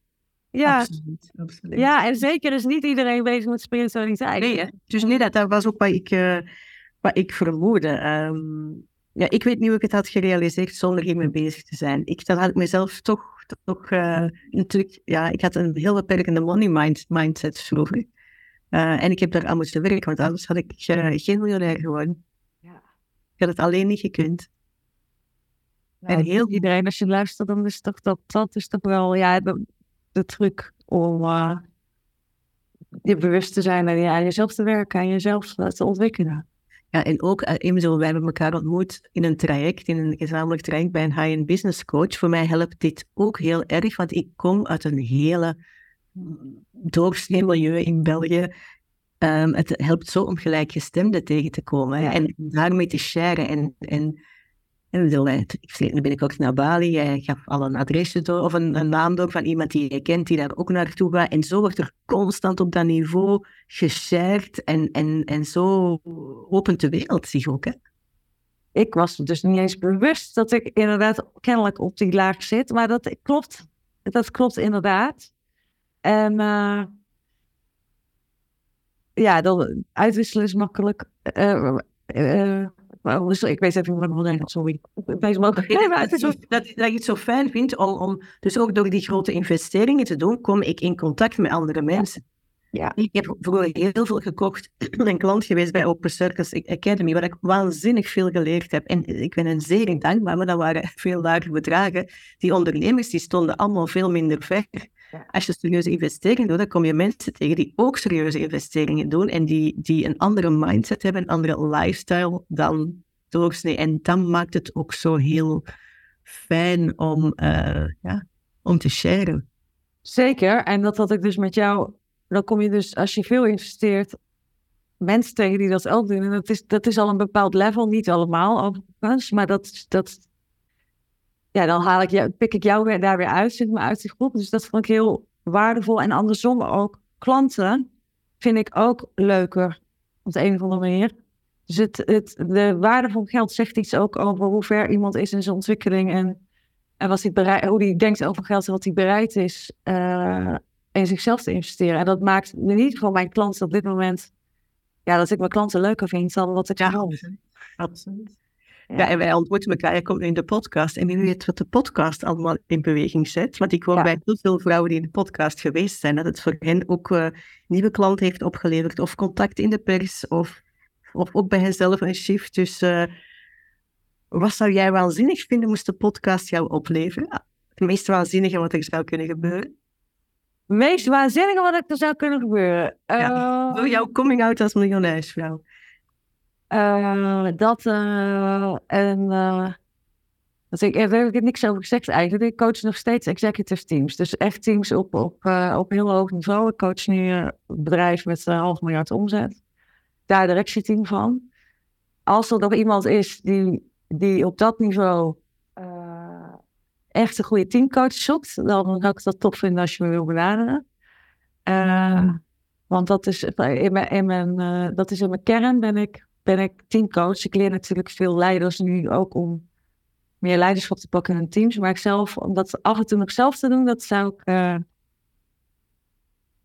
A: Ja. Absoluut, absoluut. Ja, en zeker is niet iedereen bezig met spiritualiteit.
C: Nee, dus nee, dat, dat was ook wat ik, uh, wat ik vermoedde. Um, ja, ik weet niet hoe ik het had gerealiseerd zonder hiermee bezig te zijn. Ik, dat had ik mezelf toch toch uh, natuurlijk, ja, ik had een heel beperkende money mind, mindset vroeger. Uh, en ik heb daar aan moeten werken, want anders had ik uh, geen miljonair geworden. Ja. Ik had het alleen niet gekund.
A: Nou, en heel iedereen, als je luistert, dan is toch dat, dat is toch wel ja, de, de truc om je bewust te zijn en aan jezelf te werken en jezelf te ontwikkelen.
C: Ja, en ook, uh, wij hebben elkaar ontmoet in een traject, in een gezamenlijk traject bij een high-end business coach. Voor mij helpt dit ook heel erg, want ik kom uit een hele doorsnee milieu in België. Um, het helpt zo om gelijkgestemden tegen te komen ja. en daarmee te sharen. En, en en dan ben ik ook naar Bali. Hij gaf al een adresje door, of een, een, naam door van iemand die je kent, die daar ook naartoe gaat. En zo wordt er constant op dat niveau geshared. En, en, en zo opent de wereld zich ook. Hè?
A: Ik was dus niet eens bewust dat ik inderdaad kennelijk op die laag zit. Maar dat klopt. Dat klopt inderdaad. En uh, ja, dan uitwisselen is makkelijk. Uh, ik weet even wat ik sorry.
C: Nee, maar het is dat, dat je het zo fijn vindt om, om, dus ook door die grote investeringen te doen, kom ik in contact met andere mensen. Ja. Ik heb vroeger heel veel gekocht, een klant geweest bij Open Circus Academy, waar ik waanzinnig veel geleerd heb. En ik ben een zeer dankbaar, maar dat waren veel lagere bedragen. Die ondernemers die stonden allemaal veel minder ver. Als je serieuze investeringen doet, dan kom je mensen tegen die ook serieuze investeringen doen en die, die een andere mindset hebben, een andere lifestyle dan doorsnee. En dan maakt het ook zo heel fijn om, uh, ja, om te sharen.
A: Zeker, en dat had ik dus met jou. Dan kom je dus, als je veel investeert, mensen tegen die dat ook doen. En dat is, dat is al een bepaald level, niet allemaal overigens, maar dat, dat, ja, dan haal ik jou, pik ik jou weer, daar weer uit, zit me uit die groep. Dus dat vond ik heel waardevol. En andersom ook, klanten vind ik ook leuker op de een of andere manier. Dus het, het, de waarde van geld zegt iets ook over hoe ver iemand is in zijn ontwikkeling en, en wat hij bereid, hoe hij denkt over geld en wat hij bereid is uh, in zichzelf te investeren. En dat maakt in ieder geval mijn klanten op dit moment, ja, dat ik mijn klanten leuker vind dan wat ik ja,
C: absoluut. Ja. en wij ontmoeten elkaar. Jij komt in de podcast. En wie weet wat de podcast allemaal in beweging zet. Want ik hoor bij heel veel vrouwen die in de podcast geweest zijn, dat het voor hen ook uh, nieuwe klanten heeft opgeleverd. Of contact in de pers. Of of ook bij jezelf een shift. Dus uh, wat zou jij waanzinnig vinden moest de podcast jou opleveren? Het meest waanzinnige wat er zou kunnen gebeuren?
A: Het meest waanzinnige wat er zou kunnen gebeuren?
C: Ja, uh, jouw coming out als miljonairsvrouw.
A: Uh, dat uh, en dat ik, daar heb ik niks over gezegd eigenlijk. Ik coach nog steeds executive teams. Dus echt teams op, op, op heel hoog niveau. Ik coach nu een bedrijf met een half miljard omzet. Daar directieteam van. Als er nog iemand is die, die op dat niveau echt een goede teamcoach zoekt, dan zou ik dat tof vinden als je me wil benaderen. Want dat is in mijn, in mijn, dat is in mijn kern ben ik, ben ik teamcoach. Ik leer natuurlijk veel leiders nu ook om meer leiderschap te pakken in hun teams. Maar ik zelf, om dat af en toe nog zelf te doen, dat zou ik... Uh,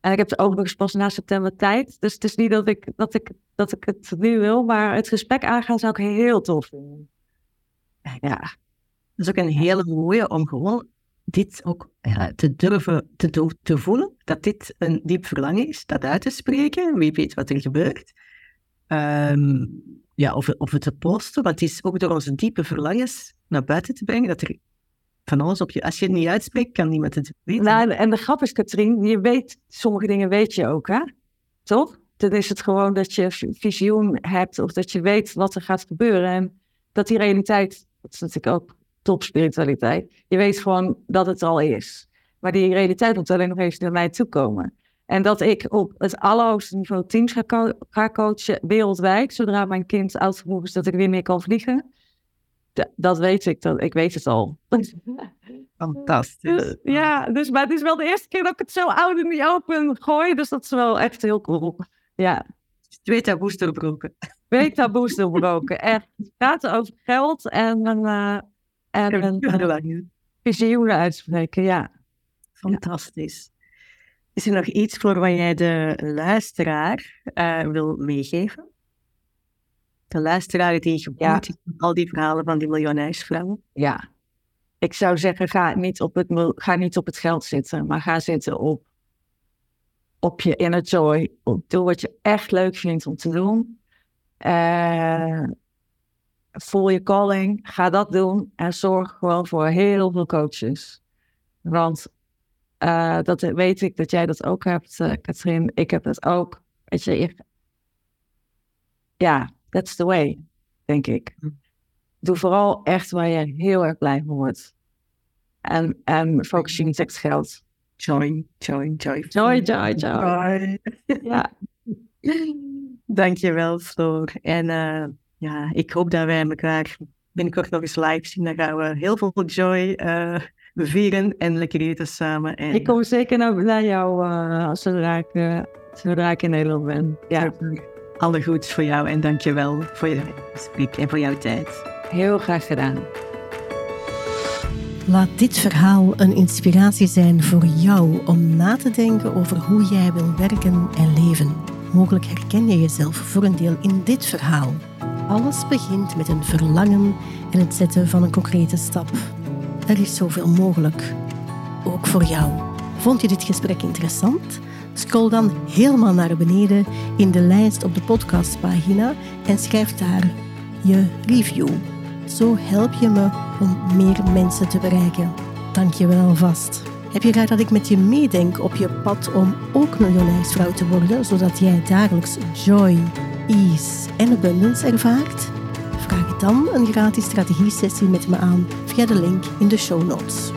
A: en ik heb het overigens pas na september tijd. Dus het is niet dat ik, dat, ik, dat ik het nu wil, maar het gesprek aangaan zou ik heel tof vinden.
C: Ja, dat is ook een hele mooie om gewoon dit ook ja, te durven te, te voelen. Dat dit een diep verlangen is, dat uit te spreken. Wie weet wat er gebeurt. Um, ja, of, of het te posten, want het is ook door onze diepe verlangens naar buiten te brengen dat er van alles op je... Als je het niet uitspreekt, kan niemand het weten.
A: Nou, en de grap is, Katrien, je weet, sommige dingen weet je ook, hè? Toch? Dan is het gewoon dat je visioen hebt of dat je weet wat er gaat gebeuren. En dat die realiteit, dat is natuurlijk ook topspiritualiteit. Je weet gewoon dat het al is. Maar die realiteit moet alleen nog even naar mij toe komen. En dat ik op het allerhoogste niveau teams ga, ga coachen wereldwijd, zodra mijn kind oud genoeg is dat ik weer meer kan vliegen. dat weet ik, dat, ik weet het al.
C: Fantastisch.
A: Dus, ja, dus, maar het is wel de eerste keer dat ik het zo oud in die open gooi, dus dat is wel echt heel cool. Ja.
C: Twee taboes doorbroken.
A: Twee taboes doorbroken, echt. Praten over geld en uh, en een visioenen uitspreken, ja.
C: Fantastisch. Is er nog iets voor wat jij de luisteraar uh, wil meegeven? De luisteraar die geboeid ja. is al die verhalen van die miljonairsvrouwen.
A: Ja. Ik zou zeggen, ga niet op het, ga niet op het geld zitten, maar ga zitten op, op je inner joy. Doe wat je echt leuk vindt om te doen. Uh, voel je calling, ga dat doen en zorg gewoon voor heel veel coaches. Want uh, dat weet ik dat jij dat ook hebt, uh, Katrien. Ik heb dat ook. Weet je, ja, that's the way, denk ik. Hm. Doe vooral echt waar je heel erg blij van wordt. En, en focus je niet op geld.
C: Joy, joy, joy.
A: Joy, joy, joy. ja.
C: Dankjewel, Floor. En uh, ja, ik hoop dat wij elkaar binnenkort nog eens live zien. Dan gaan we heel veel joy vieren en lekker eten samen. En...
A: Ik kom zeker naar, naar jou uh, zodra, ik, uh, zodra ik in Nederland ben. Ja.
C: Alle goeds voor jou en dankjewel voor je gesprek en voor jouw tijd.
A: Heel graag gedaan.
B: Laat dit verhaal een inspiratie zijn voor jou om na te denken over hoe jij wil werken en leven. Mogelijk herken je jezelf voor een deel in dit verhaal. Alles begint met een verlangen en het zetten van een concrete stap. Er is zoveel mogelijk. Ook voor jou. Vond je dit gesprek interessant? Scroll dan helemaal naar beneden in de lijst op de podcastpagina en schrijf daar je review. Zo help je me om meer mensen te bereiken. Dank je wel alvast. Heb je graag dat ik met je meedenk op je pad om ook miljonairsvrouw te worden, zodat jij dagelijks joy, ease en abundance ervaart? Dan een gratis strategie-sessie met me aan via de link in de show notes.